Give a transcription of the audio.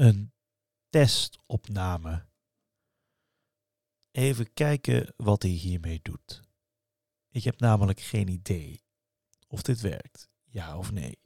een testopname. Even kijken wat hij hiermee doet. Ik heb namelijk geen idee of dit werkt, ja of nee.